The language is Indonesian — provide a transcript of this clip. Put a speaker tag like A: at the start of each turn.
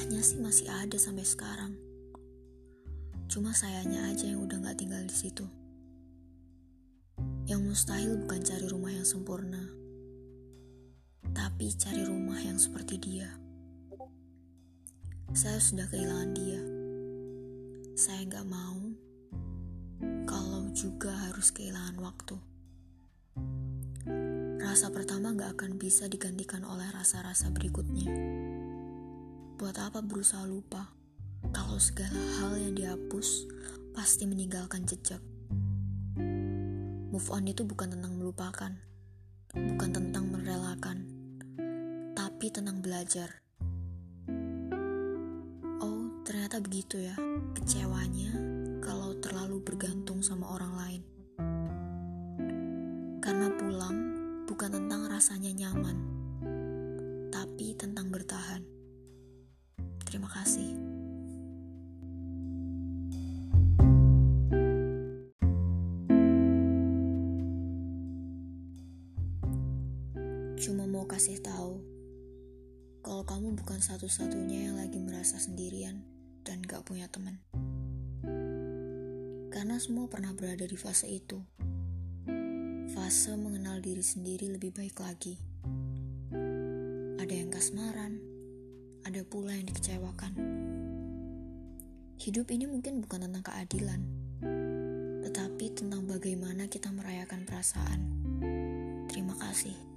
A: Rumahnya sih masih ada sampai sekarang. Cuma sayanya aja yang udah gak tinggal di situ. Yang mustahil bukan cari rumah yang sempurna, tapi cari rumah yang seperti dia. Saya sudah kehilangan dia. Saya gak mau kalau juga harus kehilangan waktu. Rasa pertama gak akan bisa digantikan oleh rasa-rasa berikutnya. Buat apa berusaha lupa kalau segala hal yang dihapus pasti meninggalkan jejak. Move on itu bukan tentang melupakan, bukan tentang merelakan, tapi tentang belajar. Oh, ternyata begitu ya, kecewanya kalau terlalu bergantung sama orang lain. Karena pulang bukan tentang rasanya nyaman, tapi tentang bertahan. Terima kasih. Cuma mau kasih tahu kalau kamu bukan satu-satunya yang lagi merasa sendirian dan gak punya teman. Karena semua pernah berada di fase itu. Fase mengenal diri sendiri lebih baik lagi. Ada yang kasmaran, pula yang dikecewakan. Hidup ini mungkin bukan tentang keadilan, tetapi tentang bagaimana kita merayakan perasaan. Terima kasih.